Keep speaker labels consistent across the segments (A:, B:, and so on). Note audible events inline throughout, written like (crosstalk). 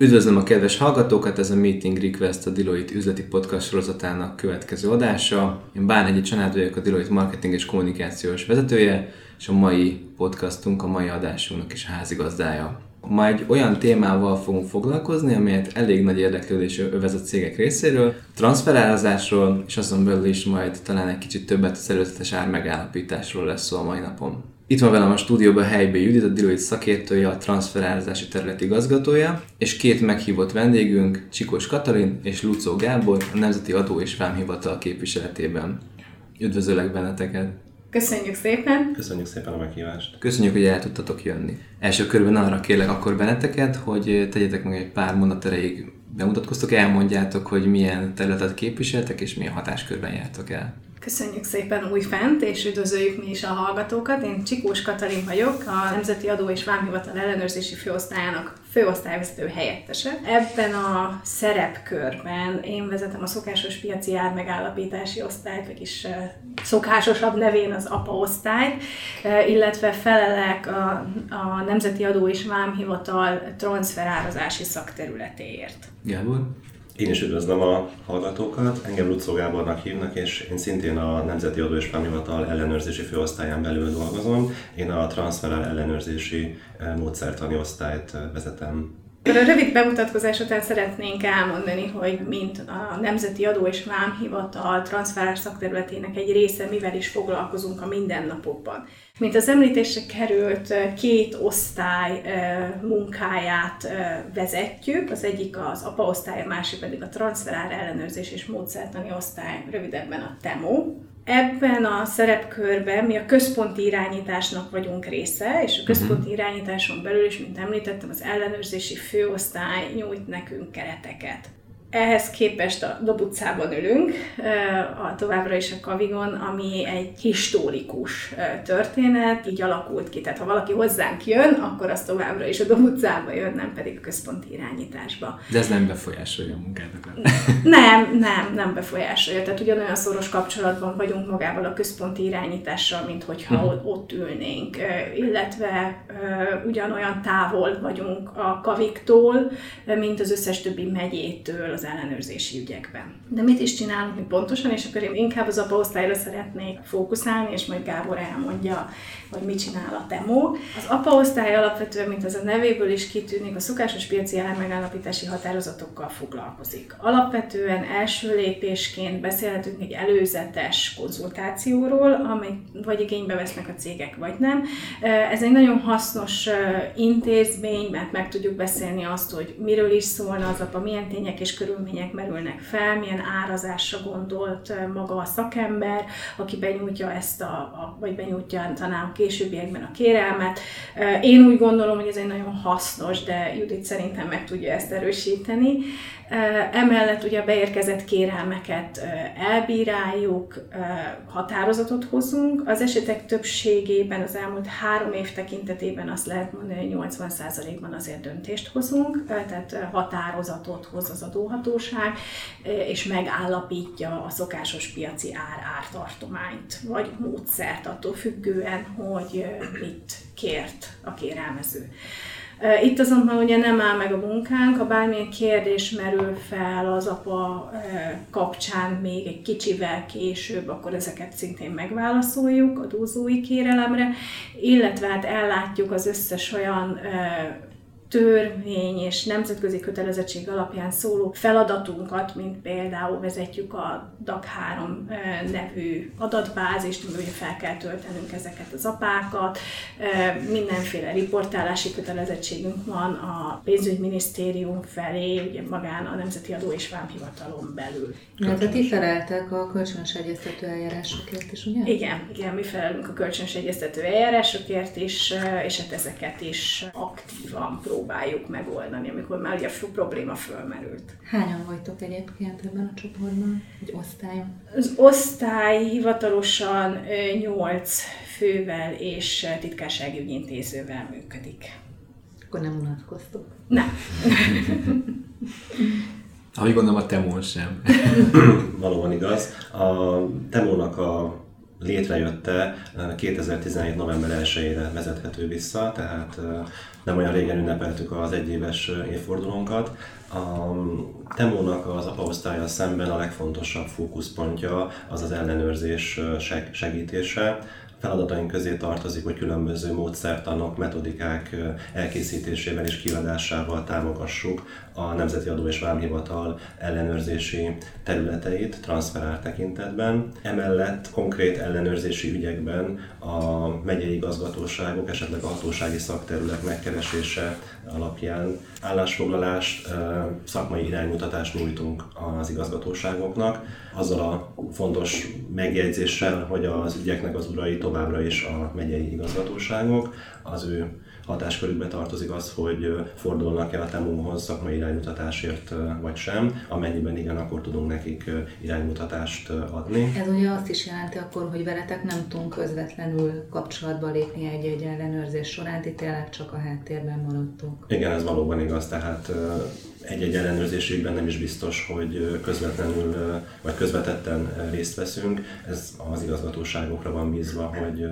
A: Üdvözlöm a kedves hallgatókat, ez a Meeting Request a Deloitte üzleti podcast sorozatának következő adása. Én Bánhegyi Csanád vagyok, a Deloitte marketing és kommunikációs vezetője, és a mai podcastunk, a mai adásunknak is a házigazdája. Ma egy olyan témával fogunk foglalkozni, amelyet elég nagy érdeklődés övez a cégek részéről, transferálásról, és azon belül is majd talán egy kicsit többet a szervezetes ár megállapításról lesz szó a mai napon. Itt van velem a stúdióban Helybe Judit, a Deloitte szakértője, a transferázási terület igazgatója, és két meghívott vendégünk, Csikós Katalin és Lucó Gábor, a Nemzeti Adó és Vámhivatal képviseletében. Üdvözöllek benneteket!
B: Köszönjük szépen!
C: Köszönjük szépen a meghívást!
A: Köszönjük, hogy el tudtatok jönni. Első körben arra kérlek akkor benneteket, hogy tegyetek meg egy pár mondat erejéig bemutatkoztok, elmondjátok, hogy milyen területet képviseltek és milyen hatáskörben jártok el.
B: Köszönjük szépen újfent, és üdvözöljük mi is a hallgatókat. Én Csikós Katalin vagyok, a Nemzeti Adó és Vámhivatal ellenőrzési főosztályának főosztályvezető helyettese. Ebben a szerepkörben én vezetem a szokásos piaci ármegállapítási osztályt, vagyis szokásosabb nevén az APA osztályt, illetve felelek a, a Nemzeti Adó és Vámhivatal transferárazási szakterületéért.
A: Gábor?
C: Én is üdvözlöm a hallgatókat, engem Lucó Gábornak hívnak, és én szintén a Nemzeti Adó és Vámhivatal ellenőrzési főosztályán belül dolgozom. Én a transferál ellenőrzési eh, módszertani osztályt eh, vezetem.
B: A rövid bemutatkozás után szeretnénk elmondani, hogy mint a Nemzeti Adó és Vámhivatal transferás szakterületének egy része, mivel is foglalkozunk a mindennapokban. Mint az említésre került, két osztály munkáját vezetjük, az egyik az APA osztály, a másik pedig a transferár ellenőrzés és módszertani osztály, rövidebben a TEMO. Ebben a szerepkörben mi a központi irányításnak vagyunk része, és a központi mhm. irányításon belül is, mint említettem, az ellenőrzési főosztály nyújt nekünk kereteket. Ehhez képest a Dob utcában ülünk, a továbbra is a Kavigon, ami egy historikus történet, így alakult ki. Tehát ha valaki hozzánk jön, akkor az továbbra is a Dob utcába jön, nem pedig a központi irányításba.
A: De ez nem befolyásolja a munkátokat? (laughs)
B: Nem, nem, nem befolyásolja. Tehát ugyanolyan szoros kapcsolatban vagyunk magával a központi irányítással, mint hogyha uh-huh. ott ülnénk. Illetve ugyanolyan távol vagyunk a Kaviktól, mint az összes többi megyétől, az ellenőrzési ügyekben. De mit is csinálunk mi pontosan, és akkor én inkább az apa osztályra szeretnék fókuszálni, és majd Gábor elmondja, hogy mit csinál a TEMO. Az apa osztály alapvetően, mint az a nevéből is kitűnik, a szokásos piaci ármegállapítási határozatokkal foglalkozik. Alapvetően első lépésként beszélhetünk egy előzetes konzultációról, amely vagy igénybe vesznek a cégek, vagy nem. Ez egy nagyon hasznos intézmény, mert meg tudjuk beszélni azt, hogy miről is szólna az apa, milyen tények és körülmények merülnek fel, milyen árazásra gondolt maga a szakember, aki benyújtja ezt a, a vagy benyújtja talán későbbiekben a kérelmet. Én úgy gondolom, hogy ez egy nagyon hasznos, de Judit szerintem meg tudja ezt erősíteni. Emellett ugye a beérkezett kérelmeket elbíráljuk, határozatot hozunk. Az esetek többségében az elmúlt három év tekintetében azt lehet mondani, hogy 80%-ban azért döntést hozunk, tehát határozatot hoz az adóhatóság, és megállapítja a szokásos piaci ár ártartományt, vagy módszert attól függően, hogy mit kért a kérelmező. Itt azonban ugye nem áll meg a munkánk, ha bármilyen kérdés merül fel az apa kapcsán még egy kicsivel később, akkor ezeket szintén megválaszoljuk a dúzói kérelemre, illetve hát ellátjuk az összes olyan törvény és nemzetközi kötelezettség alapján szóló feladatunkat, mint például vezetjük a DAC3 nevű adatbázist, amiben fel kell töltenünk ezeket az apákat, mindenféle riportálási kötelezettségünk van a pénzügyminisztérium felé, ugye magán a Nemzeti Adó és Vámhivatalon belül.
D: Mert ti feleltek a kölcsönös egyeztető eljárásokért is, ugye?
B: Igen, igen, mi felelünk a kölcsönös egyeztető eljárásokért is, és hát ezeket is aktívan próbáljuk próbáljuk megoldani, amikor már ugye a probléma fölmerült.
D: Hányan vagytok egyébként ebben a csoportban, egy osztályon?
B: Az osztály hivatalosan 8 fővel és titkársági ügyintézővel működik.
D: Akkor nem unatkoztok?
B: Nem.
A: Ahogy gondolom a Temón sem.
C: Valóban igaz. A Temónak a létrejötte 2017. november 1-ére vezethető vissza, tehát nem olyan régen ünnepeltük az egyéves évfordulónkat. A Temónak az apaosztálya szemben a legfontosabb fókuszpontja az az ellenőrzés segítése, feladataink közé tartozik, hogy különböző módszertanok, metodikák elkészítésével és kiadásával támogassuk a Nemzeti Adó és Vámhivatal ellenőrzési területeit transferár tekintetben. Emellett konkrét ellenőrzési ügyekben a megyei igazgatóságok, esetleg a hatósági szakterület megkeresése alapján állásfoglalást, szakmai iránymutatást nyújtunk az igazgatóságoknak, azzal a fontos megjegyzéssel, hogy az ügyeknek az urai továbbra is a megyei igazgatóságok, az ő hatáskörükbe tartozik az, hogy fordulnak-e a temóhoz szakmai iránymutatásért vagy sem. Amennyiben igen, akkor tudunk nekik iránymutatást adni.
D: Ez ugye azt is jelenti akkor, hogy veletek nem tudunk közvetlenül kapcsolatba lépni egy-egy ellenőrzés során, itt tényleg csak a háttérben maradtunk.
C: Igen, ez valóban igaz, tehát egy-egy ellenőrzésében nem is biztos, hogy közvetlenül vagy közvetetten részt veszünk. Ez az igazgatóságokra van bízva, hogy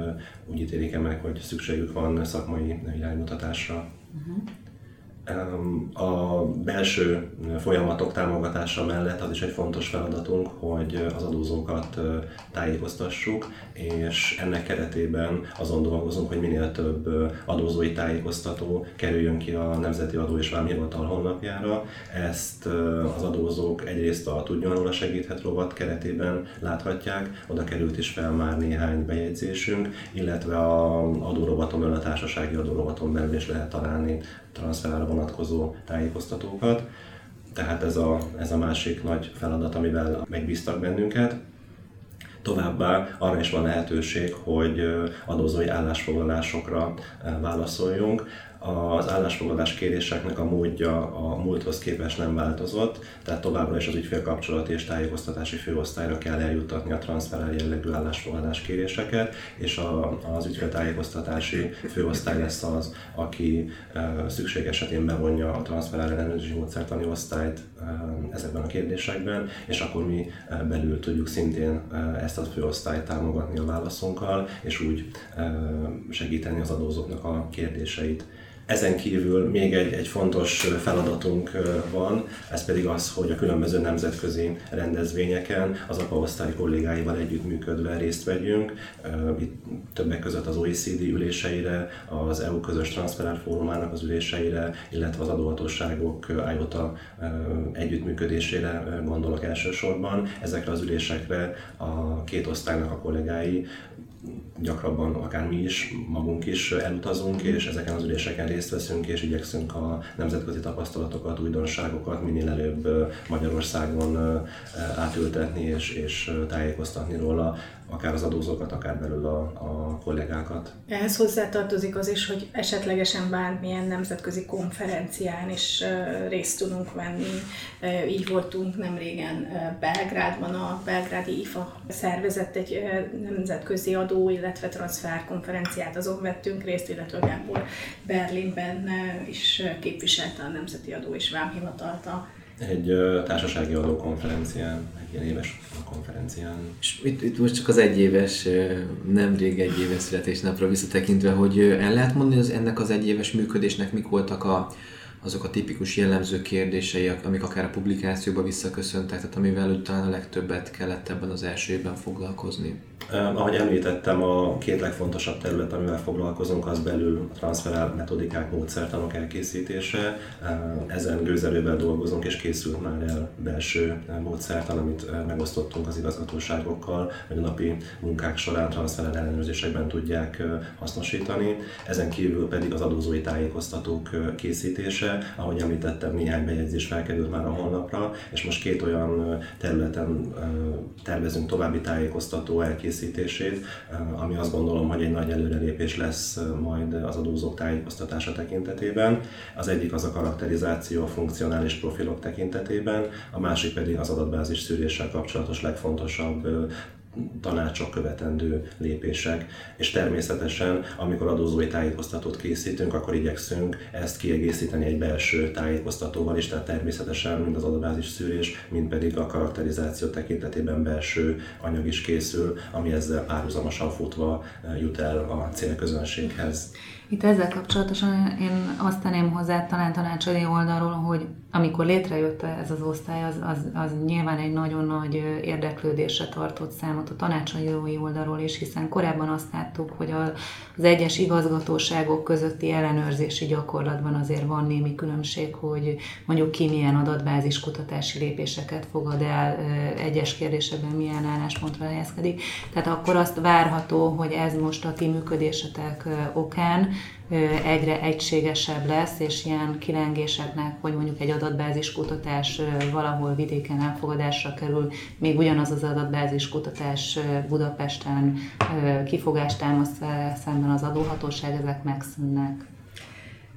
C: úgy ítélik meg, hogy szükségük van szakmai iránymutatásra. Uh-huh a belső folyamatok támogatása mellett az is egy fontos feladatunk, hogy az adózókat tájékoztassuk, és ennek keretében azon dolgozunk, hogy minél több adózói tájékoztató kerüljön ki a Nemzeti Adó és Vámhivatal honlapjára. Ezt az adózók egyrészt a Tudjon róla segíthet rovat keretében láthatják, oda került is fel már néhány bejegyzésünk, illetve a adórovaton, a társasági adórovaton belül is lehet találni transferára vonatkozó tájékoztatókat. Tehát ez a, ez a másik nagy feladat, amivel megbíztak bennünket. Továbbá arra is van lehetőség, hogy adózói állásfoglalásokra válaszoljunk az állásfoglalás kéréseknek a módja a múlthoz képest nem változott, tehát továbbra is az ügyfélkapcsolati és tájékoztatási főosztályra kell eljuttatni a transferál jellegű állásfoglalás kéréseket, és a, az ügyféltájékoztatási főosztály lesz az, aki e, szükség esetén bevonja a transferál ellenőrzési módszertani osztályt e, ezekben a kérdésekben, és akkor mi belül tudjuk szintén ezt a főosztályt támogatni a válaszunkkal, és úgy segíteni az adózóknak a kérdéseit. Ezen kívül még egy, egy fontos feladatunk van, ez pedig az, hogy a különböző nemzetközi rendezvényeken az APA osztály kollégáival együttműködve részt vegyünk. Itt többek között az OECD üléseire, az EU közös transferár fórumának az üléseire, illetve az adóhatóságok IOTA együttműködésére gondolok elsősorban. Ezekre az ülésekre a két osztálynak a kollégái gyakrabban akár mi is, magunk is elutazunk, és ezeken az üléseken részt veszünk, és igyekszünk a nemzetközi tapasztalatokat, újdonságokat minél előbb Magyarországon átültetni és, és tájékoztatni róla akár az adózókat, akár belül a, a kollégákat.
B: Ehhez hozzátartozik az is, hogy esetlegesen bármilyen nemzetközi konferencián is részt tudunk venni. Így voltunk nem régen Belgrádban, a Belgrádi IFA szervezett egy nemzetközi adó, illetve transfer konferenciát, azon vettünk részt, illetve Gábor Berlinben is képviselte a Nemzeti Adó és Vámhivatalt a
C: egy társasági adókonferencián, egy ilyen éves konferencián.
A: És itt, itt most csak az egyéves, nemrég egyéves születésnapra visszatekintve, hogy el lehet mondani, hogy ennek az egyéves működésnek mik voltak a, azok a tipikus jellemző kérdései, amik akár a publikációba visszaköszöntek, tehát amivel talán a legtöbbet kellett ebben az első évben foglalkozni?
C: Eh, ahogy említettem, a két legfontosabb terület, amivel foglalkozunk, az belül a transferál metodikák, módszertanok elkészítése. Eh, ezen gőzerővel dolgozunk, és készült már el belső módszertan, amit eh, megosztottunk az igazgatóságokkal, hogy a napi munkák során transferál ellenőrzésekben tudják hasznosítani. Ezen kívül pedig az adózói tájékoztatók készítése, ahogy említettem, néhány bejegyzés felkerült már a honlapra, és most két olyan területen tervezünk további tájékoztató elkészítését, elkészítését, eh, ami azt gondolom, hogy egy nagy előrelépés lesz eh, majd az adózók tájékoztatása tekintetében. Az egyik az a karakterizáció a funkcionális profilok tekintetében, a másik pedig az adatbázis szűréssel kapcsolatos legfontosabb eh, tanácsok, követendő lépések, és természetesen, amikor adózói tájékoztatót készítünk, akkor igyekszünk ezt kiegészíteni egy belső tájékoztatóval is, tehát természetesen mind az adatbázis szűrés, mind pedig a karakterizáció tekintetében belső anyag is készül, ami ezzel párhuzamosan futva jut el a célközönséghez.
D: Itt ezzel kapcsolatosan én azt tenném hozzá talán tanácsadói oldalról, hogy amikor létrejött ez az osztály, az, az, az nyilván egy nagyon nagy érdeklődésre tartott számot a tanácsadói oldalról is, hiszen korábban azt láttuk, hogy az egyes igazgatóságok közötti ellenőrzési gyakorlatban azért van némi különbség, hogy mondjuk ki milyen adatbázis kutatási lépéseket fogad el, egyes kérdésekben milyen álláspontra helyezkedik. Tehát akkor azt várható, hogy ez most a ti működésetek okán egyre egységesebb lesz, és ilyen kilengéseknek, hogy mondjuk egy adatbázis kutatás valahol vidéken elfogadásra kerül, még ugyanaz az adatbázis kutatás Budapesten kifogást támaszt szemben az adóhatóság, ezek megszűnnek.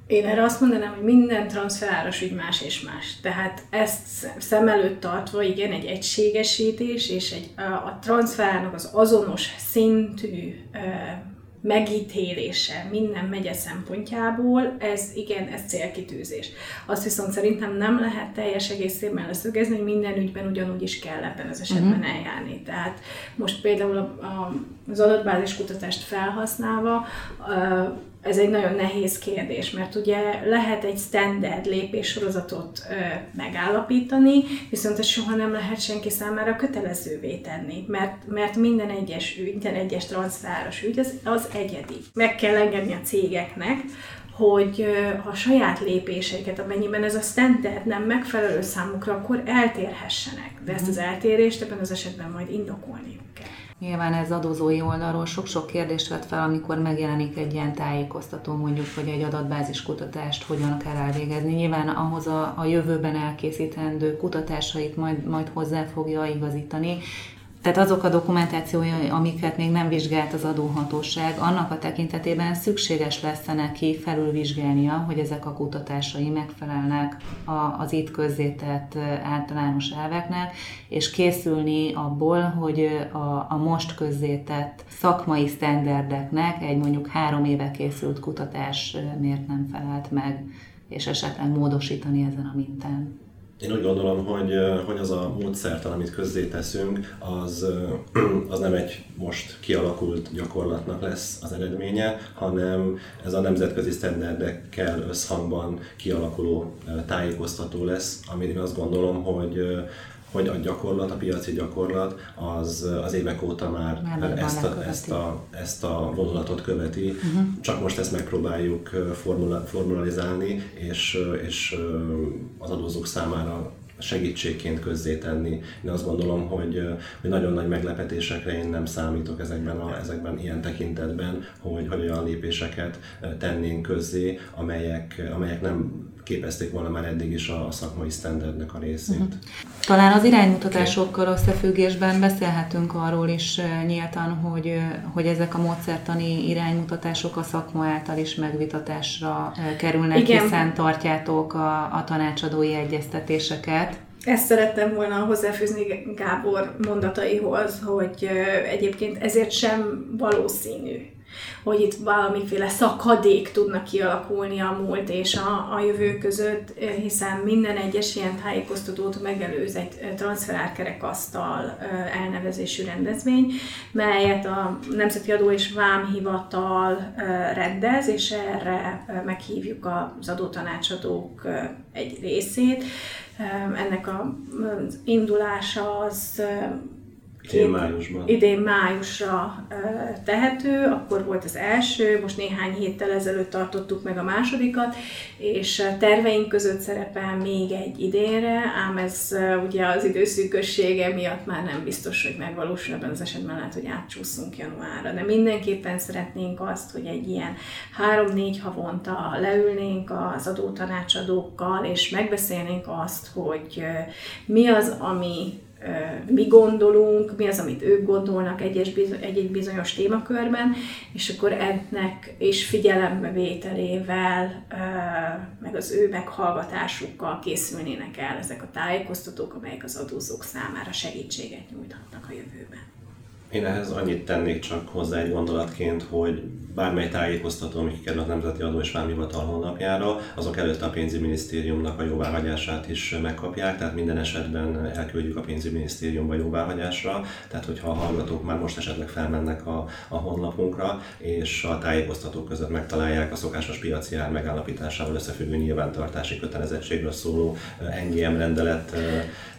B: Én erre azt mondanám, hogy minden transferáros ügy más és más. Tehát ezt szem előtt tartva, igen, egy egységesítés és egy, a transferának az azonos szintű megítélése minden megye szempontjából, ez igen, ez célkitűzés. Azt viszont szerintem nem lehet teljes egészében leszögezni, hogy minden ügyben ugyanúgy is kell ebben az esetben uh-huh. eljárni. Tehát most például a, a, az adatbázis kutatást felhasználva ez egy nagyon nehéz kérdés, mert ugye lehet egy standard lépéssorozatot ö, megállapítani, viszont ez soha nem lehet senki számára kötelezővé tenni, mert, mert minden egyes ügy, minden egyes transzfáros ügy az, az egyedi. Meg kell engedni a cégeknek, hogy a saját lépéseiket, amennyiben ez a standard nem megfelelő számukra, akkor eltérhessenek. De ezt az eltérést ebben az esetben majd indokolni kell.
D: Nyilván ez adózói oldalról sok-sok kérdést vet fel, amikor megjelenik egy ilyen tájékoztató, mondjuk, hogy egy adatbázis kutatást hogyan kell elvégezni. Nyilván ahhoz a, a jövőben elkészítendő kutatásait majd, majd hozzá fogja igazítani, tehát azok a dokumentációi, amiket még nem vizsgált az adóhatóság, annak a tekintetében szükséges lesz neki felülvizsgálnia, hogy ezek a kutatásai megfelelnek az itt közzétett általános elveknek, és készülni abból, hogy a, a most közzétett szakmai sztenderdeknek egy mondjuk három éve készült kutatás miért nem felelt meg, és esetleg módosítani ezen a mintán.
C: Én úgy gondolom, hogy, hogy az a módszertan, amit közzé teszünk, az, (clears throat) az nem egy most kialakult gyakorlatnak lesz az eredménye, hanem ez a nemzetközi sztenderdekkel összhangban kialakuló tájékoztató lesz, amit én azt gondolom, hogy hogy a gyakorlat, a piaci gyakorlat az, az évek óta már, már ezt, a, ezt, a, ezt a vonulatot követi, uh-huh. csak most ezt megpróbáljuk formula, formalizálni, és, és az adózók számára segítségként közzétenni. Én azt gondolom, hogy, hogy nagyon nagy meglepetésekre én nem számítok ezekben, a, ezekben ilyen tekintetben, hogy, hogy olyan lépéseket tennénk közzé, amelyek, amelyek nem képezték volna már eddig is a szakmai standardnek a részét. Uh-huh.
D: Talán az iránymutatásokkal összefüggésben beszélhetünk arról is nyíltan, hogy, hogy ezek a módszertani iránymutatások a szakma által is megvitatásra kerülnek, Igen. hiszen tartjátok a, a tanácsadói egyeztetéseket.
B: Ezt szerettem volna hozzáfűzni Gábor mondataihoz, hogy egyébként ezért sem valószínű, hogy itt valamiféle szakadék tudnak kialakulni a múlt és a, a jövő között, hiszen minden egyes ilyen tájékoztatót megelőz egy transferált kerekasztal elnevezésű rendezvény, melyet a Nemzeti Adó és Vámhivatal rendez, és erre meghívjuk az adótanácsadók egy részét. Ennek az indulása az
C: Idén májusban.
B: Idén májusra tehető, akkor volt az első, most néhány héttel ezelőtt tartottuk meg a másodikat, és terveink között szerepel még egy idénre, ám ez ugye az időszűkössége miatt már nem biztos, hogy megvalósul, ebben az esetben lehet, hogy átcsúszunk januárra. De mindenképpen szeretnénk azt, hogy egy ilyen három-négy havonta leülnénk az adótanácsadókkal, és megbeszélnénk azt, hogy mi az, ami mi gondolunk, mi az, amit ők gondolnak egy-egy bizonyos témakörben, és akkor ennek és figyelembevételével, meg az ő meghallgatásukkal készülnének el ezek a tájékoztatók, amelyek az adózók számára segítséget nyújthatnak a jövőben.
C: Én ehhez annyit tennék csak hozzá egy gondolatként, hogy bármely tájékoztató, ami kikerül a Nemzeti Adó és Vámhivatal honlapjára, azok előtt a pénzügyminisztériumnak a jóváhagyását is megkapják, tehát minden esetben elküldjük a pénzügyminisztériumba jóváhagyásra, tehát hogyha a hallgatók már most esetleg felmennek a, a honlapunkra, és a tájékoztatók között megtalálják a szokásos piaci ár megállapításával összefüggő nyilvántartási kötelezettségről szóló NGM rendelet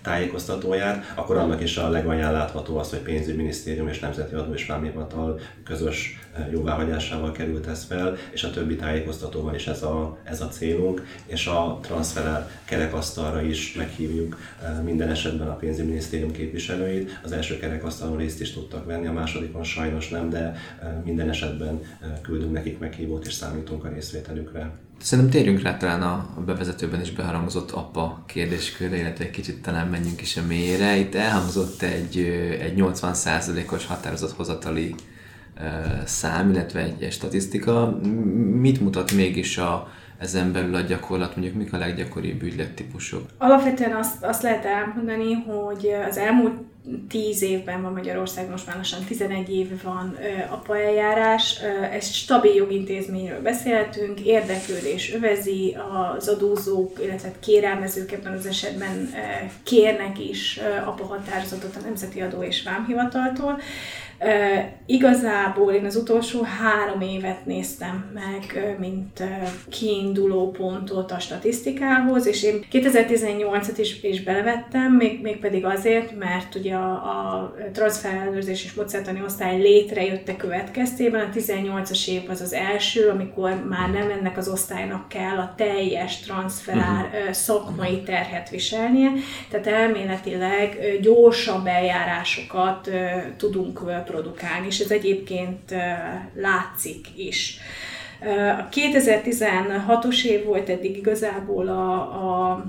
C: tájékoztatóját, akkor annak is a leganyán látható az, hogy pénzügyminisztérium és Nemzeti Adó és Vámhivatal közös jóváhagyásával került ez fel, és a többi tájékoztatóval is ez a, ez a célunk, és a transferál kerekasztalra is meghívjuk minden esetben a pénzügyminisztérium képviselőit. Az első kerekasztalon részt is tudtak venni, a másodikon sajnos nem, de minden esetben küldünk nekik meghívót, és számítunk a részvételükre.
A: Szerintem térjünk rá talán a bevezetőben is beharangozott apa kérdéskörre, illetve egy kicsit talán menjünk is a mélyére. Itt elhangzott egy, egy 80%-os határozott hozatali szám, illetve egy, statisztika. Mit mutat mégis a, ezen belül a gyakorlat, mondjuk mik a leggyakoribb ügylettípusok?
B: Alapvetően azt, azt lehet elmondani, hogy az elmúlt tíz évben van Magyarország, most már lassan 11 éve van APA eljárás. Egy stabil jogintézményről beszélhetünk, érdeklődés övezi, az adózók, illetve kérelmezők ebben az esetben kérnek is APA határozatot a Nemzeti Adó és Vámhivataltól. Igazából én az utolsó három évet néztem meg, mint kiinduló pontot a statisztikához, és én 2018-at is, is belevettem, még, még pedig azért, mert ugye a, a transferellenőrzés és módszertani osztály létrejötte következtében, a 18-as év az az első, amikor már nem ennek az osztálynak kell a teljes transferár uh-huh. szakmai terhet viselnie, tehát elméletileg gyorsabb eljárásokat tudunk produkálni, és ez egyébként látszik is. A 2016-os év volt eddig igazából a, a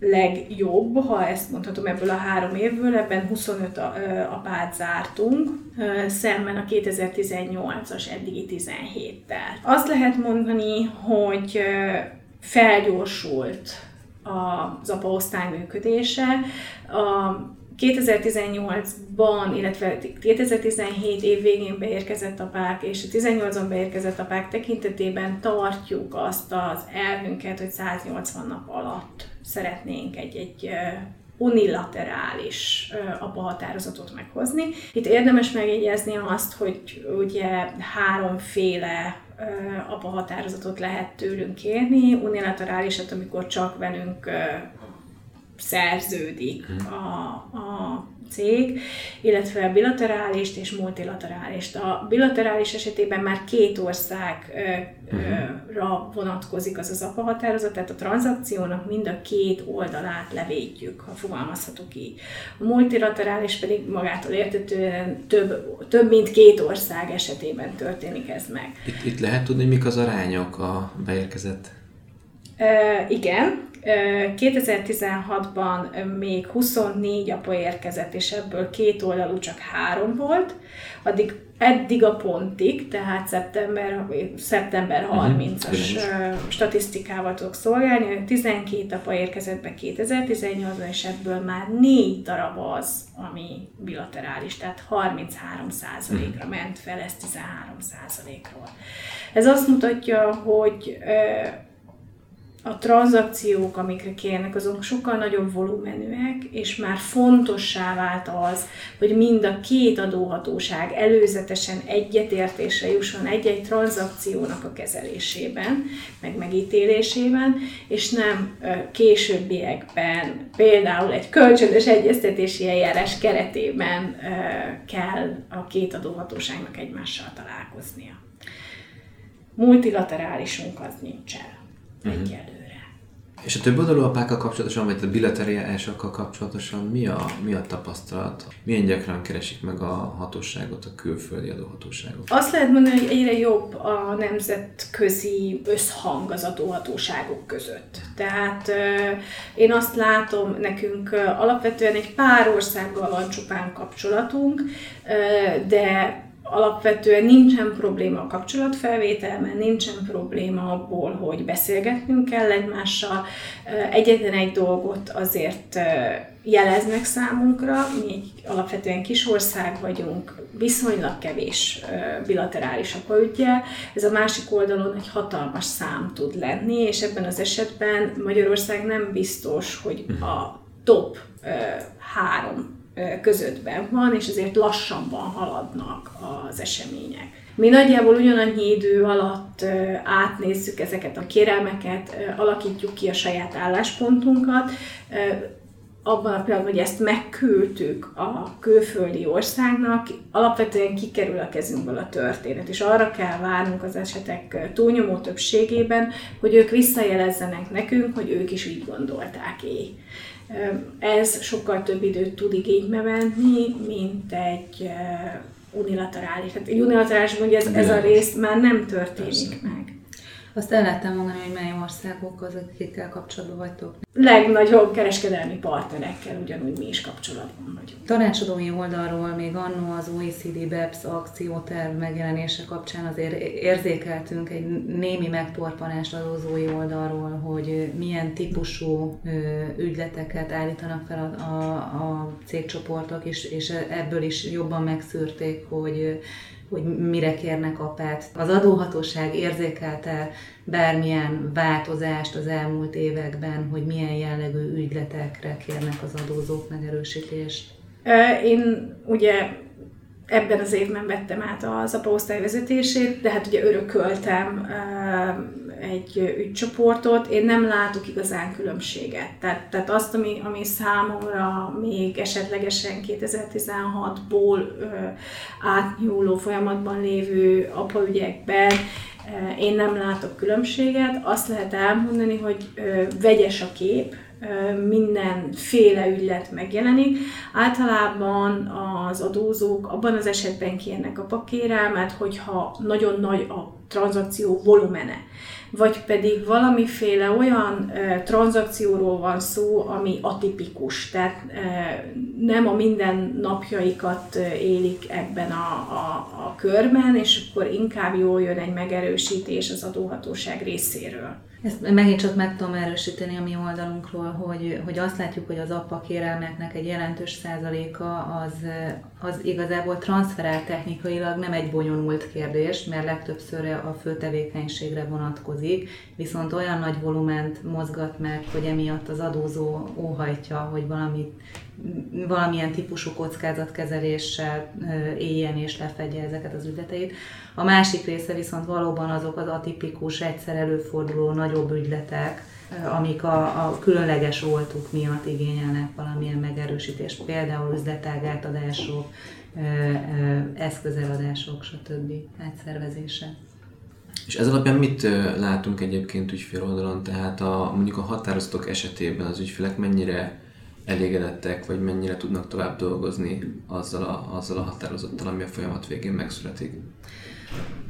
B: legjobb, ha ezt mondhatom ebből a három évből, ebben 25 apát zártunk, szemben a 2018-as eddigi 17-tel. Azt lehet mondani, hogy felgyorsult az apa osztály működése. A 2018-ban, illetve 2017 év végén beérkezett apák és a 18-ban beérkezett apák tekintetében tartjuk azt az elvünket, hogy 180 nap alatt szeretnénk egy, egy unilaterális apa határozatot meghozni. Itt érdemes megjegyezni azt, hogy ugye háromféle apa határozatot lehet tőlünk kérni. Unilaterálisat, amikor csak velünk szerződik hmm. a, a cég, illetve bilaterálist és multilaterálist. A bilaterális esetében már két országra vonatkozik az az APA határozat, tehát a tranzakciónak mind a két oldalát levédjük, ha fogalmazhatok így. A multilaterális pedig magától értetően több, több mint két ország esetében történik ez meg.
A: Itt, itt lehet tudni, mik az arányok a beérkezett?
B: E, igen, 2016-ban még 24 apa érkezett, és ebből két oldalú csak három volt, addig eddig a pontig, tehát szeptember, szeptember 30-as uh-huh. statisztikával tudok szolgálni, 12 apa érkezett be 2018-ban, és ebből már négy darab az, ami bilaterális, tehát 33% ra ment fel, ez 13% ról Ez azt mutatja, hogy a tranzakciók, amikre kérnek, azok sokkal nagyobb volumenűek, és már fontossá vált az, hogy mind a két adóhatóság előzetesen egyetértésre jusson egy-egy tranzakciónak a kezelésében, meg megítélésében, és nem későbbiekben, például egy kölcsönös egyeztetési eljárás keretében kell a két adóhatóságnak egymással találkoznia. Multilaterálisunk az nincsen uh-huh. egyelőre.
A: És a több oldalú apákkal kapcsolatosan, vagy a bilaterálisakkal kapcsolatosan mi a, mi a tapasztalat? Milyen gyakran keresik meg a hatóságot, a külföldi adóhatóságot?
B: Azt lehet mondani, hogy egyre jobb a nemzetközi összhang az adóhatóságok között. Tehát én azt látom, nekünk alapvetően egy pár országgal van csupán kapcsolatunk, de alapvetően nincsen probléma a kapcsolatfelvételben, nincsen probléma abból, hogy beszélgetnünk kell egymással. Egyetlen egy dolgot azért jeleznek számunkra, mi egy alapvetően kis ország vagyunk, viszonylag kevés bilaterális apaügyel, ez a másik oldalon egy hatalmas szám tud lenni, és ebben az esetben Magyarország nem biztos, hogy a top három közöttben van, és ezért lassabban haladnak az események. Mi nagyjából ugyanannyi idő alatt átnézzük ezeket a kérelmeket, alakítjuk ki a saját álláspontunkat, abban a pillanatban, hogy ezt megküldtük a külföldi országnak, alapvetően kikerül a kezünkből a történet, és arra kell várnunk az esetek túlnyomó többségében, hogy ők visszajelezzenek nekünk, hogy ők is így gondolták éj. Ez sokkal több időt tud igénybe venni, mint egy unilaterális. Hát unilaterális, mondja, ez, ez a rész már nem történik Persze. meg.
D: Azt el lehettem mondani, hogy mely országok azok, akikkel kapcsolatban vagytok?
B: Legnagyobb kereskedelmi partnerekkel ugyanúgy mi is kapcsolatban vagyunk.
D: Tanácsadói oldalról még annó az OECD BEPS akcióterv megjelenése kapcsán azért érzékeltünk egy némi megtorpanást adózói oldalról, hogy milyen típusú ügyleteket állítanak fel a, a, a cégcsoportok, és, és ebből is jobban megszűrték, hogy hogy mire kérnek apát. Az adóhatóság érzékelte bármilyen változást az elmúlt években, hogy milyen jellegű ügyletekre kérnek az adózók megerősítést?
B: Én ugye ebben az évben vettem át az apa osztály vezetését, de hát ugye örököltem egy ügycsoportot, én nem látok igazán különbséget. Tehát, tehát azt, ami, ami számomra még esetlegesen 2016-ból átnyúló folyamatban lévő apaügyekben én nem látok különbséget. Azt lehet elmondani, hogy vegyes a kép, mindenféle ügylet megjelenik. Általában az adózók abban az esetben kérnek a pakérelmet, hogyha nagyon nagy a tranzakció volumene vagy pedig valamiféle olyan e, tranzakcióról van szó, ami atipikus, tehát e, nem a minden napjaikat élik ebben a, a, a körben, és akkor inkább jól jön egy megerősítés az adóhatóság részéről.
D: Ezt megint csak meg tudom erősíteni a mi oldalunkról, hogy, hogy azt látjuk, hogy az APA kérelmeknek egy jelentős százaléka az, az igazából transferál technikailag nem egy bonyolult kérdés, mert legtöbbször a fő tevékenységre vonatkozik, viszont olyan nagy volument mozgat meg, hogy emiatt az adózó óhajtja, hogy valamit valamilyen típusú kockázatkezeléssel éljen és lefedje ezeket az ügyleteit. A másik része viszont valóban azok az atipikus, egyszer előforduló nagyobb ügyletek, amik a, a különleges voltuk miatt igényelnek valamilyen megerősítést, például üzletág átadások, eszközeladások, stb. átszervezése.
A: És ez alapján mit látunk egyébként ügyfél oldalon? Tehát a, mondjuk a határozatok esetében az ügyfelek mennyire elégedettek, vagy mennyire tudnak tovább dolgozni azzal a, azzal a határozattal, ami a folyamat végén megszületik?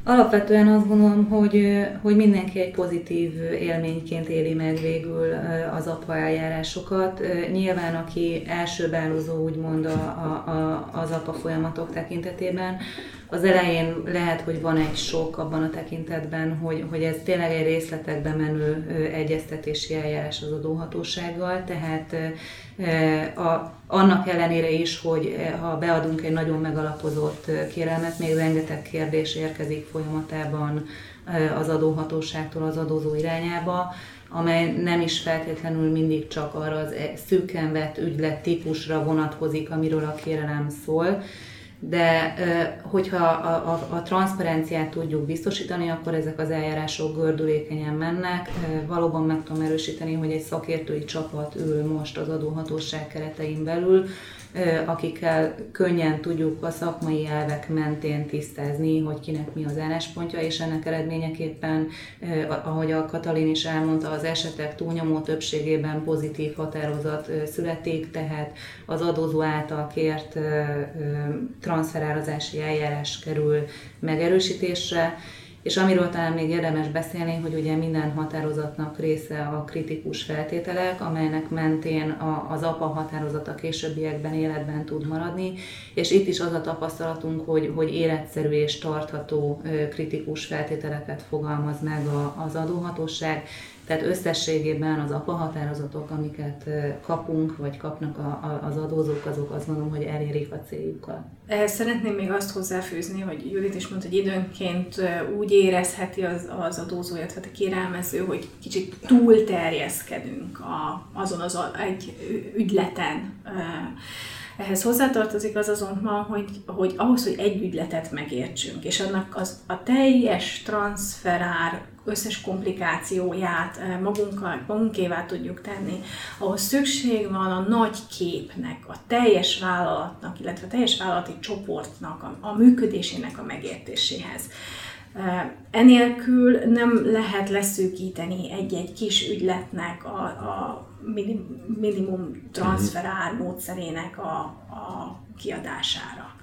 D: Alapvetően azt gondolom, hogy, hogy mindenki egy pozitív élményként éli meg végül az apa eljárásokat. Nyilván, aki első bálozó úgymond a, a, az apa folyamatok tekintetében, az elején lehet, hogy van egy sok abban a tekintetben, hogy, hogy ez tényleg egy részletekbe menő egyeztetési eljárás az adóhatósággal, tehát a, annak ellenére is, hogy ha beadunk egy nagyon megalapozott kérelmet, még rengeteg kérdés érkezik folyamatában az adóhatóságtól az adózó irányába, amely nem is feltétlenül mindig csak arra az szűken vett ügylet típusra vonatkozik, amiről a kérelem szól, de hogyha a, a, a transzparenciát tudjuk biztosítani, akkor ezek az eljárások gördülékenyen mennek. Valóban meg tudom erősíteni, hogy egy szakértői csapat ül most az adóhatóság keretein belül, akikkel könnyen tudjuk a szakmai elvek mentén tisztázni, hogy kinek mi az álláspontja, és ennek eredményeképpen, ahogy a Katalin is elmondta, az esetek túlnyomó többségében pozitív határozat születik, tehát az adózó által kért transferározási eljárás kerül megerősítésre, És amiről talán még érdemes beszélni, hogy ugye minden határozatnak része a kritikus feltételek, amelynek mentén a, az APA határozata későbbiekben életben tud maradni, és itt is az a tapasztalatunk, hogy, hogy életszerű és tartható kritikus feltételeket fogalmaz meg az adóhatóság, tehát összességében az APA határozatok, amiket kapunk, vagy kapnak a, a, az adózók, azok azt mondom, hogy elérik a céljukat.
B: Ehhez szeretném még azt hozzáfűzni, hogy Judit is mondta, hogy időnként úgy érezheti az, az adózó, illetve a kérelmező, hogy kicsit túl terjeszkedünk a, azon az egy ügyleten. Ehhez hozzátartozik az azonban, hogy, hogy ahhoz, hogy egy ügyletet megértsünk, és annak az, a teljes transferár összes komplikációját eh, magunkkal, magunkévá tudjuk tenni, ahhoz szükség van a nagy képnek, a teljes vállalatnak, illetve a teljes vállalati csoportnak, a, a működésének a megértéséhez. Eh, enélkül nem lehet leszűkíteni egy-egy kis ügyletnek a, a minimum transferár módszerének a, a kiadására.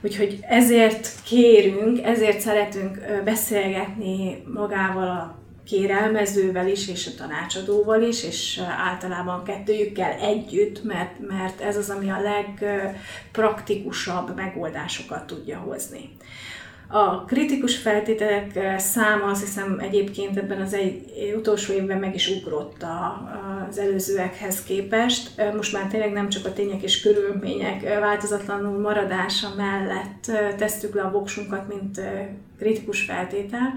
B: Úgyhogy ezért kérünk, ezért szeretünk beszélgetni magával a kérelmezővel is, és a tanácsadóval is, és általában kettőjükkel együtt, mert, mert ez az, ami a legpraktikusabb megoldásokat tudja hozni. A kritikus feltételek eh, száma azt hiszem egyébként ebben az egy utolsó évben meg is ugrott az előzőekhez képest. Eh, most már tényleg nem csak a tények és körülmények eh, változatlanul maradása mellett tesztük le a voksunkat, mint kritikus feltétel,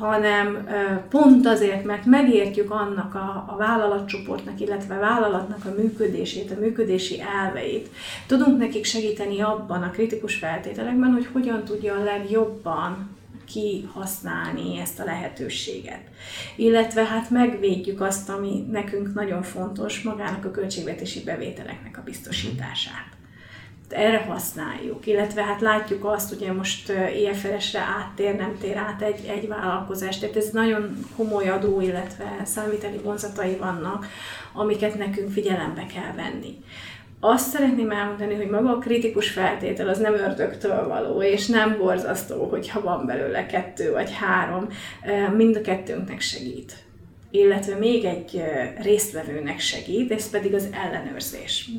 B: hanem pont azért, mert megértjük annak a, a vállalatcsoportnak, illetve a vállalatnak a működését, a működési elveit. Tudunk nekik segíteni abban a kritikus feltételekben, hogy hogyan tudja a legjobban kihasználni ezt a lehetőséget. Illetve hát megvédjük azt, ami nekünk nagyon fontos, magának a költségvetési bevételeknek a biztosítását erre használjuk, illetve hát látjuk azt, ugye most IFRS-re áttér, nem tér át egy, egy vállalkozás, tehát ez nagyon komoly adó, illetve számviteli vonzatai vannak, amiket nekünk figyelembe kell venni. Azt szeretném elmondani, hogy maga a kritikus feltétel az nem ördögtől való, és nem borzasztó, hogyha van belőle kettő vagy három, mind a kettőnknek segít illetve még egy résztvevőnek segít, ez pedig az ellenőrzés.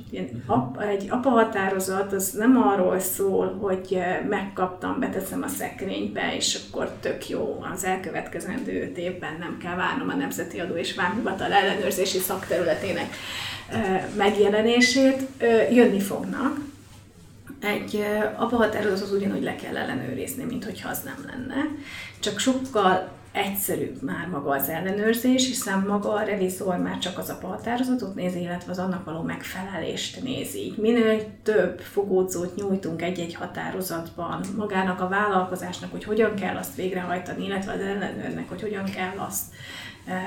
B: Egy apa határozat az nem arról szól, hogy megkaptam, beteszem a szekrénybe, és akkor tök jó, az elkövetkezendő öt évben nem kell várnom a Nemzeti Adó és Vámhivatal ellenőrzési szakterületének megjelenését. Jönni fognak, egy apa határozatot ugyanúgy le kell ellenőrizni, mint hogyha az nem lenne, csak sokkal egyszerűbb már maga az ellenőrzés, hiszen maga a revizor már csak az a határozatot nézi, illetve az annak való megfelelést nézi. Minél több fogódzót nyújtunk egy-egy határozatban magának a vállalkozásnak, hogy hogyan kell azt végrehajtani, illetve az ellenőrnek, hogy hogyan kell azt e,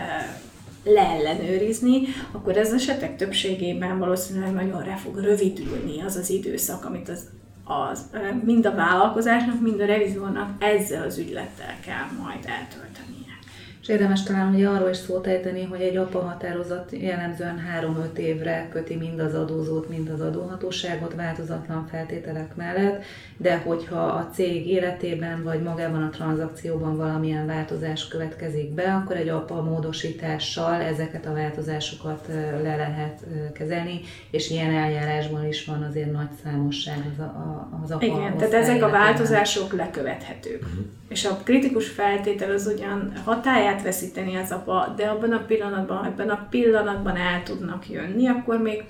B: leellenőrizni, akkor ez esetek többségében valószínűleg nagyon re fog rövidülni az az időszak, amit az az, mind a vállalkozásnak, mind a revizornak ezzel az ügylettel kell majd eltölteni.
D: És érdemes talán hogy arról is szót ejteni, hogy egy apa határozat jellemzően 3-5 évre köti mind az adózót, mind az adóhatóságot változatlan feltételek mellett, de hogyha a cég életében vagy magában a tranzakcióban valamilyen változás következik be, akkor egy apa módosítással ezeket a változásokat le lehet kezelni, és ilyen eljárásban is van azért nagy számosság az, a, az apa
B: Igen, tehát ezek a változások lekövethetők. Uh-huh. És a kritikus feltétel az ugyan hatáját lehet veszíteni az apa, de abban a pillanatban, ebben a pillanatban el tudnak jönni, akkor még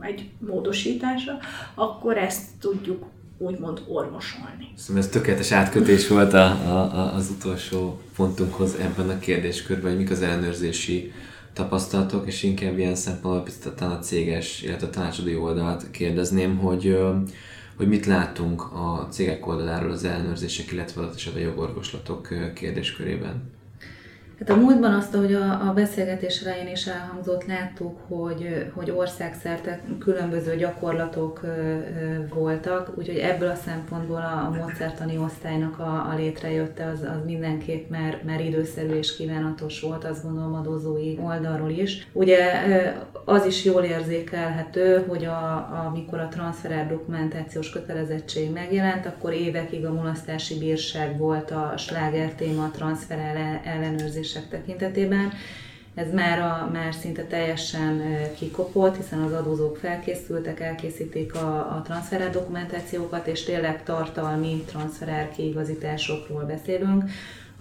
B: egy módosítása, akkor ezt tudjuk úgymond orvosolni.
A: Szóval ez tökéletes átkötés volt a, a, az utolsó pontunkhoz ebben a kérdéskörben, hogy mik az ellenőrzési tapasztalatok, és inkább ilyen szempontból a céges, illetve a tanácsadói oldalt kérdezném, hogy hogy mit látunk a cégek oldaláról az ellenőrzések, illetve az a jogorvoslatok kérdéskörében.
D: Hát a múltban azt, hogy a, a beszélgetés elején is elhangzott, láttuk, hogy, hogy országszerte különböző gyakorlatok voltak, úgyhogy ebből a szempontból a, a módszertani osztálynak a, a létrejötte az, az mindenképp már, már időszerű és kívánatos volt, azt gondolom adózói oldalról is. Ugye az is jól érzékelhető, hogy a, amikor a transferár dokumentációs kötelezettség megjelent, akkor évekig a mulasztási bírság volt a sláger téma a transfer ellenőrzések tekintetében. Ez már, a, már szinte teljesen kikopott, hiszen az adózók felkészültek, elkészítik a, a transferár dokumentációkat, és tényleg tartalmi transferár kiigazításokról beszélünk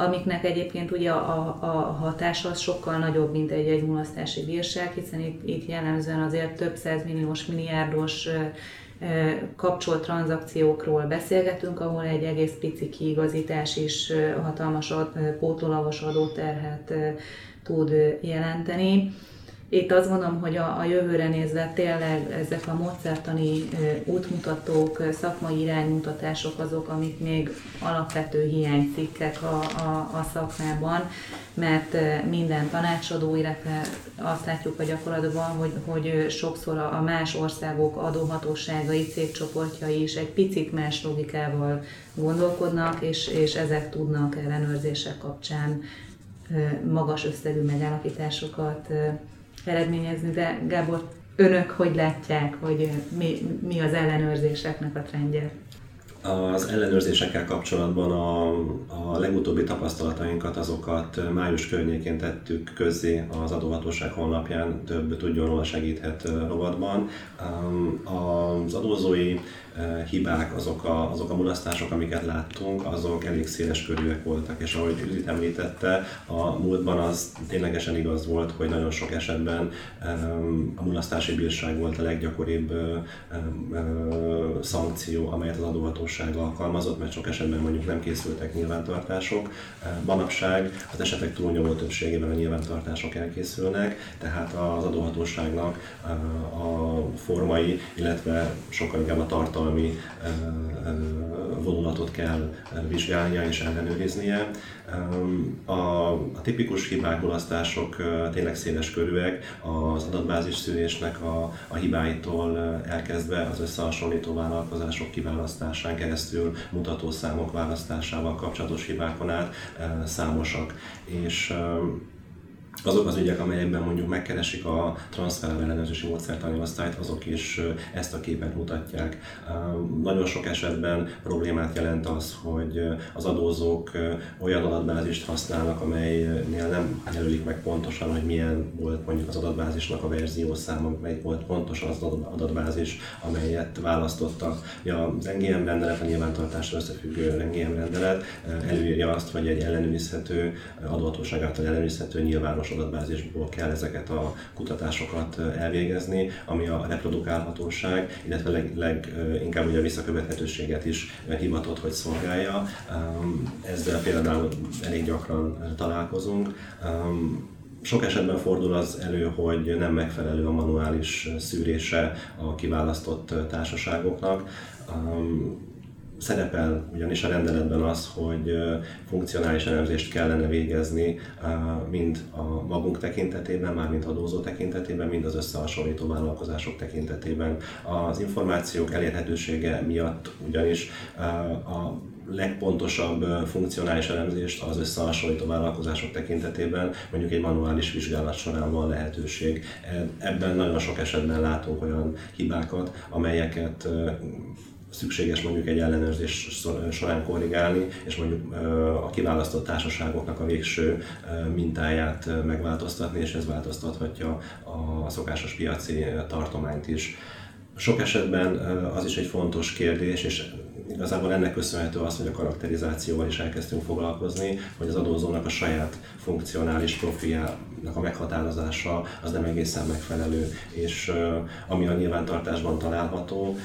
D: amiknek egyébként ugye a, a hatása az sokkal nagyobb, mint egy egy mulasztási bírság, hiszen itt, itt jellemzően azért több százmilliós, milliárdos kapcsolt tranzakciókról beszélgetünk, ahol egy egész pici kiigazítás is hatalmas pótolagos adóterhet tud jelenteni. Itt azt gondolom, hogy a, a jövőre nézve tényleg ezek a módszertani útmutatók, szakmai iránymutatások azok, amik még alapvető hiánycikkek a, a, a szakmában, mert minden tanácsadó, illetve azt látjuk a gyakorlatban, hogy, hogy sokszor a más országok adóhatóságai, cégcsoportjai is egy picit más logikával gondolkodnak, és, és ezek tudnak ellenőrzések kapcsán magas összegű megállapításokat eredményezni, de Gábor, önök hogy látják, hogy mi, mi az ellenőrzéseknek a trendje?
C: Az ellenőrzésekkel kapcsolatban a, a legutóbbi tapasztalatainkat, azokat május környékén tettük közzé az adóhatóság honlapján, több tudjon róla segíthet rovatban. Az adózói hibák, azok a, azok a mulasztások, amiket láttunk, azok elég széles körűek voltak, és ahogy Üdit említette, a múltban az ténylegesen igaz volt, hogy nagyon sok esetben a mulasztási bírság volt a leggyakoribb szankció, amelyet az adóhatóság alkalmazott, mert sok esetben mondjuk nem készültek nyilvántartások. Manapság az esetek túlnyomó többségében a nyilvántartások elkészülnek, tehát az adóhatóságnak a formai, illetve sokkal inkább a tartalmi tartalmi vonulatot kell vizsgálnia és ellenőriznie. A, a tipikus hibák, mulasztások tényleg széles körűek, az adatbázis szűrésnek a, a hibáitól elkezdve az összehasonlító vállalkozások kiválasztásán keresztül mutatószámok választásával kapcsolatos hibákon át számosak. És azok az ügyek, amelyekben mondjuk megkeresik a transfer ellenőrzési módszertani osztályt, azok is ezt a képet mutatják. Nagyon sok esetben problémát jelent az, hogy az adózók olyan adatbázist használnak, amelynél nem jelölik meg pontosan, hogy milyen volt mondjuk az adatbázisnak a verziószáma, mely volt pontosan az adatbázis, amelyet választottak. Ja, az NGM rendelet, a nyilvántartásra összefüggő NGM rendelet előírja azt, hogy egy ellenőrizhető, adóhatóság által ellenőrizhető nyilvános adatbázisból kell ezeket a kutatásokat elvégezni, ami a reprodukálhatóság, illetve leginkább leg, ugye a visszakövethetőséget is hivatott, hogy szolgálja. Ezzel például elég gyakran találkozunk. Sok esetben fordul az elő, hogy nem megfelelő a manuális szűrése a kiválasztott társaságoknak Szerepel ugyanis a rendeletben az, hogy funkcionális elemzést kellene végezni mind a magunk tekintetében, mármint adózó tekintetében, mind az összehasonlító vállalkozások tekintetében. Az információk elérhetősége miatt ugyanis a legpontosabb funkcionális elemzést az összehasonlító vállalkozások tekintetében mondjuk egy manuális vizsgálat során van lehetőség. Ebben nagyon sok esetben látunk olyan hibákat, amelyeket szükséges mondjuk egy ellenőrzés során korrigálni, és mondjuk a kiválasztott társaságoknak a végső mintáját megváltoztatni, és ez változtathatja a szokásos piaci tartományt is. Sok esetben az is egy fontos kérdés, és igazából ennek köszönhető az, hogy a karakterizációval is elkezdtünk foglalkozni, hogy az adózónak a saját funkcionális profiljának a meghatározása az nem egészen megfelelő, és ami a nyilvántartásban található,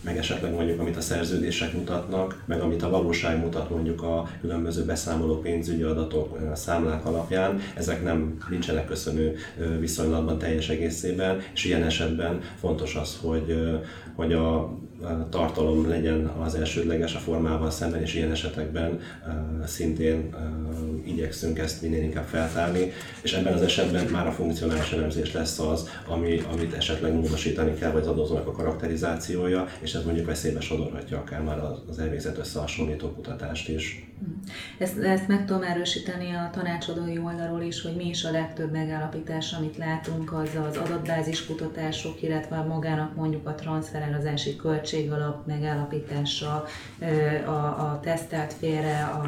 C: meg esetleg mondjuk amit a szerződések mutatnak, meg amit a valóság mutat mondjuk a különböző beszámoló pénzügyi adatok, számlák alapján, ezek nem nincsenek köszönő viszonylatban teljes egészében, és ilyen esetben fontos az, hogy, hogy a tartalom legyen az elsődleges a formával szemben, és ilyen esetekben szintén igyekszünk ezt minél inkább feltárni, és ebben az esetben már a funkcionális elemzés lesz az, ami, amit esetleg módosítani kell, vagy az adózónak a karakterizációja, és ez mondjuk veszélybe sodorhatja akár már az elvégzett összehasonlító kutatást is.
D: Ezt, ezt meg tudom erősíteni a tanácsadói oldalról is, hogy mi is a legtöbb megállapítás, amit látunk, az az adatbázis kutatások, illetve magának mondjuk a transferározási költségalap megállapítása, a, a tesztelt félre, a,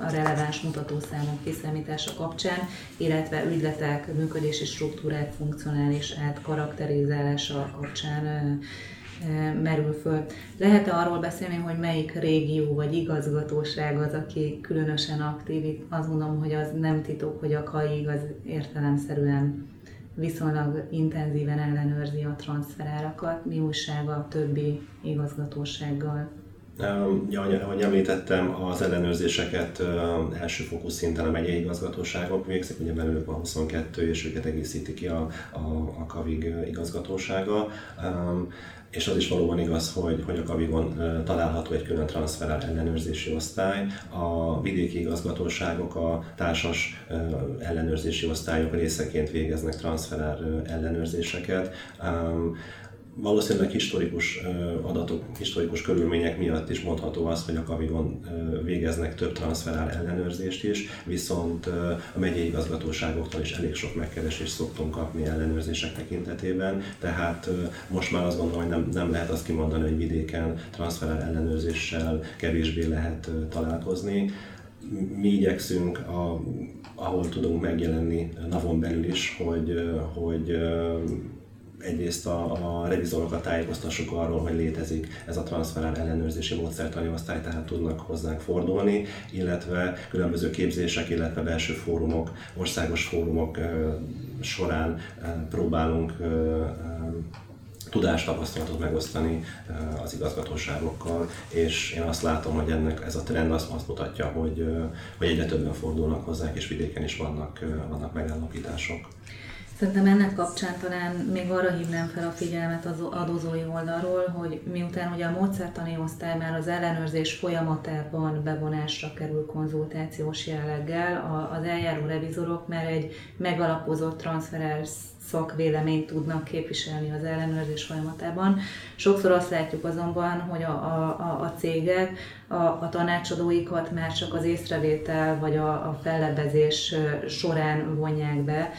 D: a releváns mutatószámok kiszámítása kapcsán, illetve ügyletek működési struktúrák funkcionális átkarakterizálása kapcsán merül föl. Lehet-e arról beszélni, hogy melyik régió vagy igazgatóság az, aki különösen aktív? Itt azt mondom, hogy az nem titok, hogy a KAI igaz értelemszerűen viszonylag intenzíven ellenőrzi a transferárakat. Mi újság a többi igazgatósággal?
C: Ja, ahogy említettem, az ellenőrzéseket elsőfokú szinten a megyei igazgatóságok végzik, ugye belőlük van 22, és őket egészíti ki a, a, a KAVIG igazgatósága és az is valóban igaz, hogy, hogy a Kavigon található egy külön transferál ellenőrzési osztály. A vidéki igazgatóságok a társas ellenőrzési osztályok részeként végeznek transferál ellenőrzéseket valószínűleg historikus adatok, historikus körülmények miatt is mondható az, hogy a Kavigon végeznek több transferál ellenőrzést is, viszont a megyei igazgatóságoktól is elég sok megkeresést szoktunk kapni ellenőrzések tekintetében, tehát most már azt gondolom, hogy nem, nem lehet azt kimondani, hogy vidéken transferál ellenőrzéssel kevésbé lehet találkozni. Mi igyekszünk a ahol tudunk megjelenni navon belül is, hogy, hogy egyrészt a, a revizorokat tájékoztassuk arról, hogy létezik ez a transferál ellenőrzési módszertani osztály, tehát tudnak hozzánk fordulni, illetve különböző képzések, illetve belső fórumok, országos fórumok során próbálunk tudást, tapasztalatot megosztani az igazgatóságokkal, és én azt látom, hogy ennek ez a trend azt, azt mutatja, hogy, hogy egyre többen fordulnak hozzánk, és vidéken is vannak, vannak megállapítások.
D: Szerintem ennek kapcsán talán még arra hívnám fel a figyelmet az adózói oldalról, hogy miután ugye a módszertani osztály már az ellenőrzés folyamatában bevonásra kerül konzultációs jelleggel, az eljáró revizorok már egy megalapozott transferális szakvéleményt tudnak képviselni az ellenőrzés folyamatában. Sokszor azt látjuk azonban, hogy a, a, a cégek a, a tanácsadóikat már csak az észrevétel vagy a, a fellebbezés során vonják be,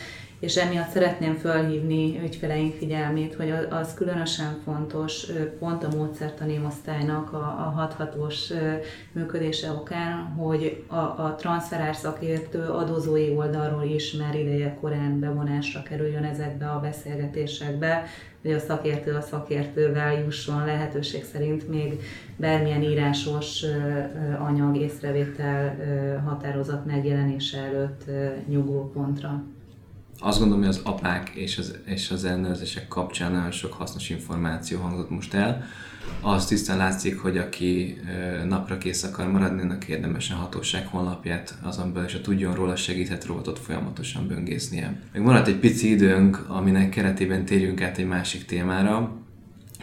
D: és emiatt szeretném felhívni ügyfeleink figyelmét, hogy az különösen fontos pont a módszertani osztálynak a, a hathatós működése okán, hogy a, a transferár szakértő adózói oldalról is már ideje korán bevonásra kerüljön ezekbe a beszélgetésekbe, hogy a szakértő a szakértővel jusson lehetőség szerint még bármilyen írásos anyag, észrevétel, határozat megjelenése előtt nyugvópontra
A: azt gondolom, hogy az apák és az, és az ellenőrzések kapcsán nagyon sok hasznos információ hangzott most el. Az tisztán látszik, hogy aki napra kész akar maradni, annak érdemesen hatóság honlapját azon belül, és a tudjon róla, segíthet robotot folyamatosan böngésznie. Még maradt egy pici időnk, aminek keretében térjünk át egy másik témára,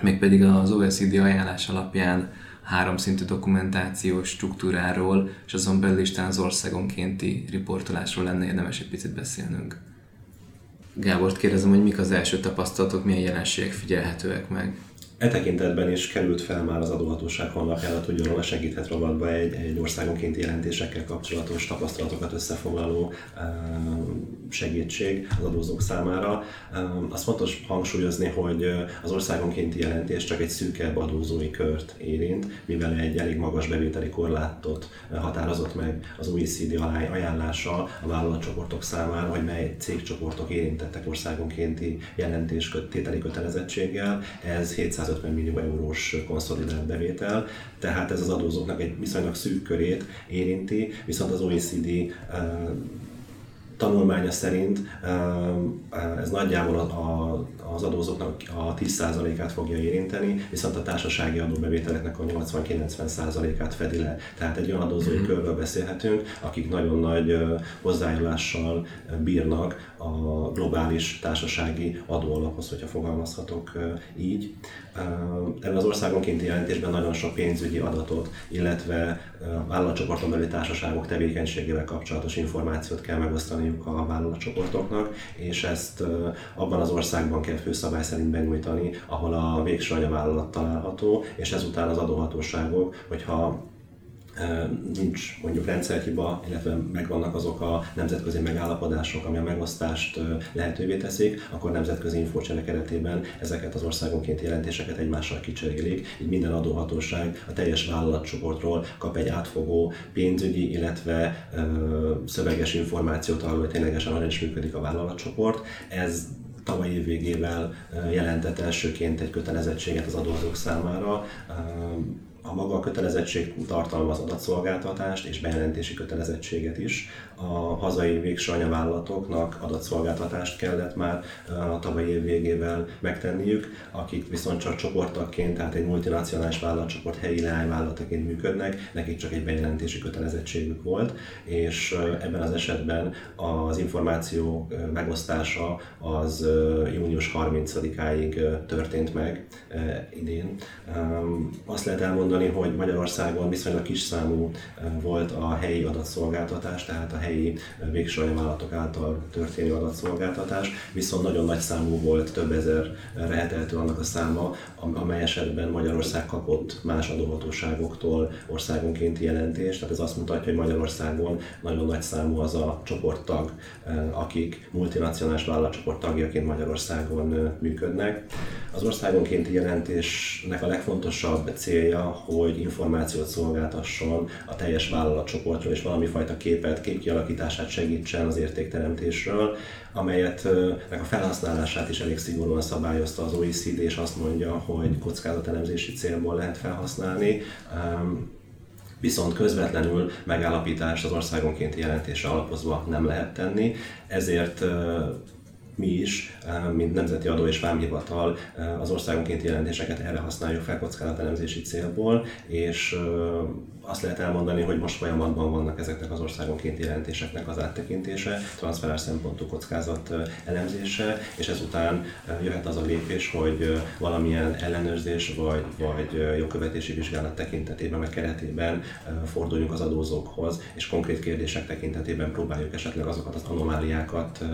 A: mégpedig az OECD ajánlás alapján háromszintű dokumentációs struktúráról, és azon belül is az országonkénti riportolásról lenne érdemes egy picit beszélnünk. Gábort kérdezem, hogy mik az első tapasztalatok, milyen jelenségek figyelhetőek meg?
C: E tekintetben is került fel már az adóhatóság honlapjára, hogy róla segíthet rovatba egy, egy országonkénti jelentésekkel kapcsolatos tapasztalatokat összefoglaló segítség az adózók számára. Azt fontos hangsúlyozni, hogy az országonkénti jelentés csak egy szűkebb adózói kört érint, mivel egy elég magas bevételi korlátot határozott meg az OECD ajánlása a vállalatcsoportok számára, hogy mely cégcsoportok érintettek országonkénti jelentés tételi kötelezettséggel. Ez 750 millió eurós konszolidált bevétel, tehát ez az adózóknak egy viszonylag szűk körét érinti, viszont az OECD tanulmánya szerint ez nagyjából a, az adózóknak a 10%-át fogja érinteni, viszont a társasági adóbevételeknek a 80-90%-át fedi le. Tehát egy olyan adózói mm-hmm. körről beszélhetünk, akik nagyon nagy hozzájárulással bírnak a globális társasági adóalaphoz, hogyha fogalmazhatok így. Ebben az országonkénti jelentésben nagyon sok pénzügyi adatot, illetve vállalatcsoporton belüli társaságok tevékenységével kapcsolatos információt kell megosztaniuk a vállalatcsoportoknak, és ezt abban az országban kell főszabály szerint benyújtani, ahol a végső anyavállalat található, és ezután az adóhatóságok, hogyha nincs mondjuk rendszerhiba, illetve megvannak azok a nemzetközi megállapodások, ami a megosztást lehetővé teszik, akkor nemzetközi infócsere keretében ezeket az országonként jelentéseket egymással kicserélik, így minden adóhatóság a teljes vállalatcsoportról kap egy átfogó pénzügyi, illetve ö, szöveges információt arról, hogy ténylegesen hogyan is működik a vállalatcsoport. Ez tavaly év végével jelentett elsőként egy kötelezettséget az adózók számára a maga a kötelezettség tartalmaz adatszolgáltatást és bejelentési kötelezettséget is. A hazai végső anyavállalatoknak adatszolgáltatást kellett már a tavalyi év végével megtenniük, akik viszont csak csoportokként, tehát egy multinacionális vállalatcsoport helyi leányvállalataként működnek, nekik csak egy bejelentési kötelezettségük volt, és ebben az esetben az információ megosztása az június 30-áig történt meg idén. Azt lehet elmondani, mondani, hogy Magyarországon viszonylag kis számú volt a helyi adatszolgáltatás, tehát a helyi végső vállalatok által történő adatszolgáltatás, viszont nagyon nagy számú volt, több ezer reheteltő annak a száma, amely esetben Magyarország kapott más adóhatóságoktól országonkénti jelentést. Tehát ez azt mutatja, hogy Magyarországon nagyon nagy számú az a csoporttag, akik multinacionális vállalatcsoport tagjaként Magyarországon működnek. Az országonkénti jelentésnek a legfontosabb célja, hogy információt szolgáltasson a teljes vállalatcsoportról, és valami fajta képet, képkialakítását segítsen az értékteremtésről, amelyet a felhasználását is elég szigorúan szabályozta az OECD, és azt mondja, hogy kockázatelemzési célból lehet felhasználni. Viszont közvetlenül megállapítást az országonkénti jelentésre alapozva nem lehet tenni, ezért mi is, mint Nemzeti Adó és Vámhivatal az országonként jelentéseket erre használjuk fel kockázatelemzési célból, és azt lehet elmondani, hogy most folyamatban vannak ezeknek az országonként jelentéseknek az áttekintése, transferás szempontú kockázat elemzése, és ezután jöhet az a lépés, hogy valamilyen ellenőrzés vagy, vagy jogkövetési vizsgálat tekintetében, meg keretében forduljunk az adózókhoz, és konkrét kérdések tekintetében próbáljuk esetleg azokat az anomáliákat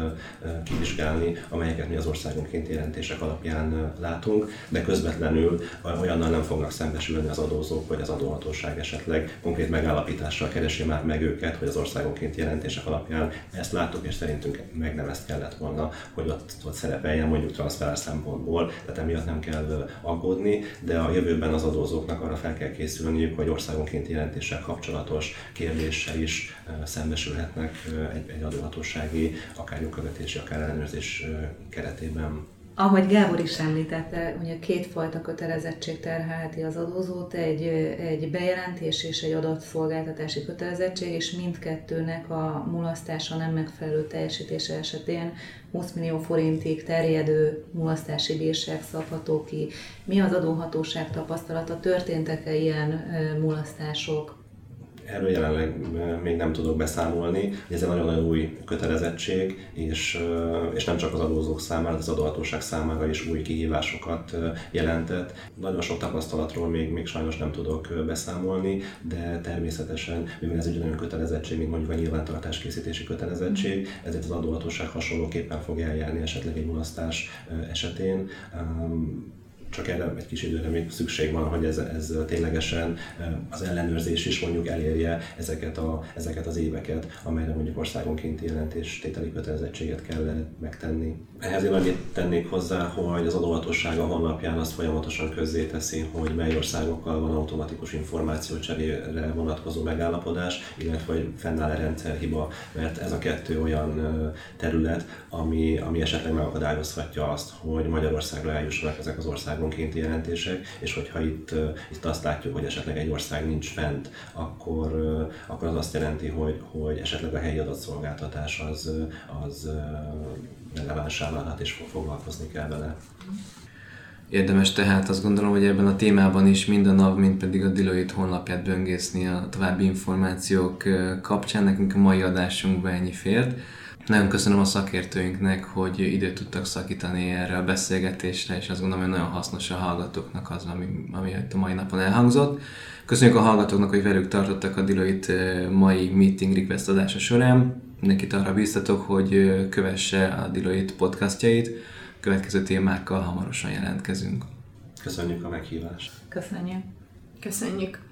C: kivizsgálni, amelyeket mi az országonként jelentések alapján látunk, de közvetlenül olyannal nem fognak szembesülni az adózók vagy az adóhatóság esetleg, konkrét megállapítással keresi már meg őket, hogy az országonként jelentések alapján ezt láttuk, és szerintünk meg nem ezt kellett volna, hogy ott, ott szerepeljen mondjuk transfer szempontból, tehát emiatt nem kell aggódni, de a jövőben az adózóknak arra fel kell készülniük, hogy országonként jelentéssel kapcsolatos kérdéssel is szembesülhetnek egy, egy adóhatósági, akár jogkövetési, akár ellenőrzés keretében.
D: Ahogy Gábor is említette, ugye kétfajta kötelezettség terhelheti az adózót, egy, egy bejelentés és egy adatszolgáltatási kötelezettség, és mindkettőnek a mulasztása nem megfelelő teljesítése esetén 20 millió forintig terjedő mulasztási bírság szabható ki. Mi az adóhatóság tapasztalata? Történtek-e ilyen mulasztások?
C: Erről jelenleg még nem tudok beszámolni. Ez egy nagyon-nagyon új kötelezettség, és, és nem csak az adózók számára, az adóhatóság számára is új kihívásokat jelentett. Nagyon sok tapasztalatról még, még sajnos nem tudok beszámolni, de természetesen, mivel ez egy olyan kötelezettség, mint mondjuk a nyilvántartás készítési kötelezettség, ezért az adóhatóság hasonlóképpen fog eljárni esetleg egy mulasztás esetén csak erre egy kis időre még szükség van, hogy ez, ez ténylegesen az ellenőrzés is mondjuk elérje ezeket, a, ezeket az éveket, amelyre mondjuk országonként jelentéstételi kötelezettséget kell megtenni. Ehhez én annyit tennék hozzá, hogy az adóhatóság a honlapján azt folyamatosan teszi, hogy mely országokkal van automatikus információcserére vonatkozó megállapodás, illetve hogy fennáll-e rendszerhiba, mert ez a kettő olyan terület, ami, ami esetleg megakadályozhatja azt, hogy Magyarországra eljussanak ezek az országok országonkénti jelentések, és hogyha itt, itt azt látjuk, hogy esetleg egy ország nincs fent, akkor, akkor az azt jelenti, hogy, hogy esetleg a helyi adatszolgáltatás az, az relevánsá válhat és foglalkozni kell vele.
A: Érdemes tehát azt gondolom, hogy ebben a témában is mind a NAV, mind pedig a Deloitte honlapját böngészni a további információk kapcsán. Nekünk a mai adásunkban ennyi fért. Nagyon köszönöm a szakértőinknek, hogy időt tudtak szakítani erre a beszélgetésre, és azt gondolom, hogy nagyon hasznos a hallgatóknak az, ami, ami a mai napon elhangzott. Köszönjük a hallgatóknak, hogy velük tartottak a Deloitte mai meeting request adása során. Mindenkit arra bíztatok, hogy kövesse a Deloitte podcastjait. Következő témákkal hamarosan jelentkezünk.
C: Köszönjük a meghívást.
D: Köszönjük.
B: Köszönjük.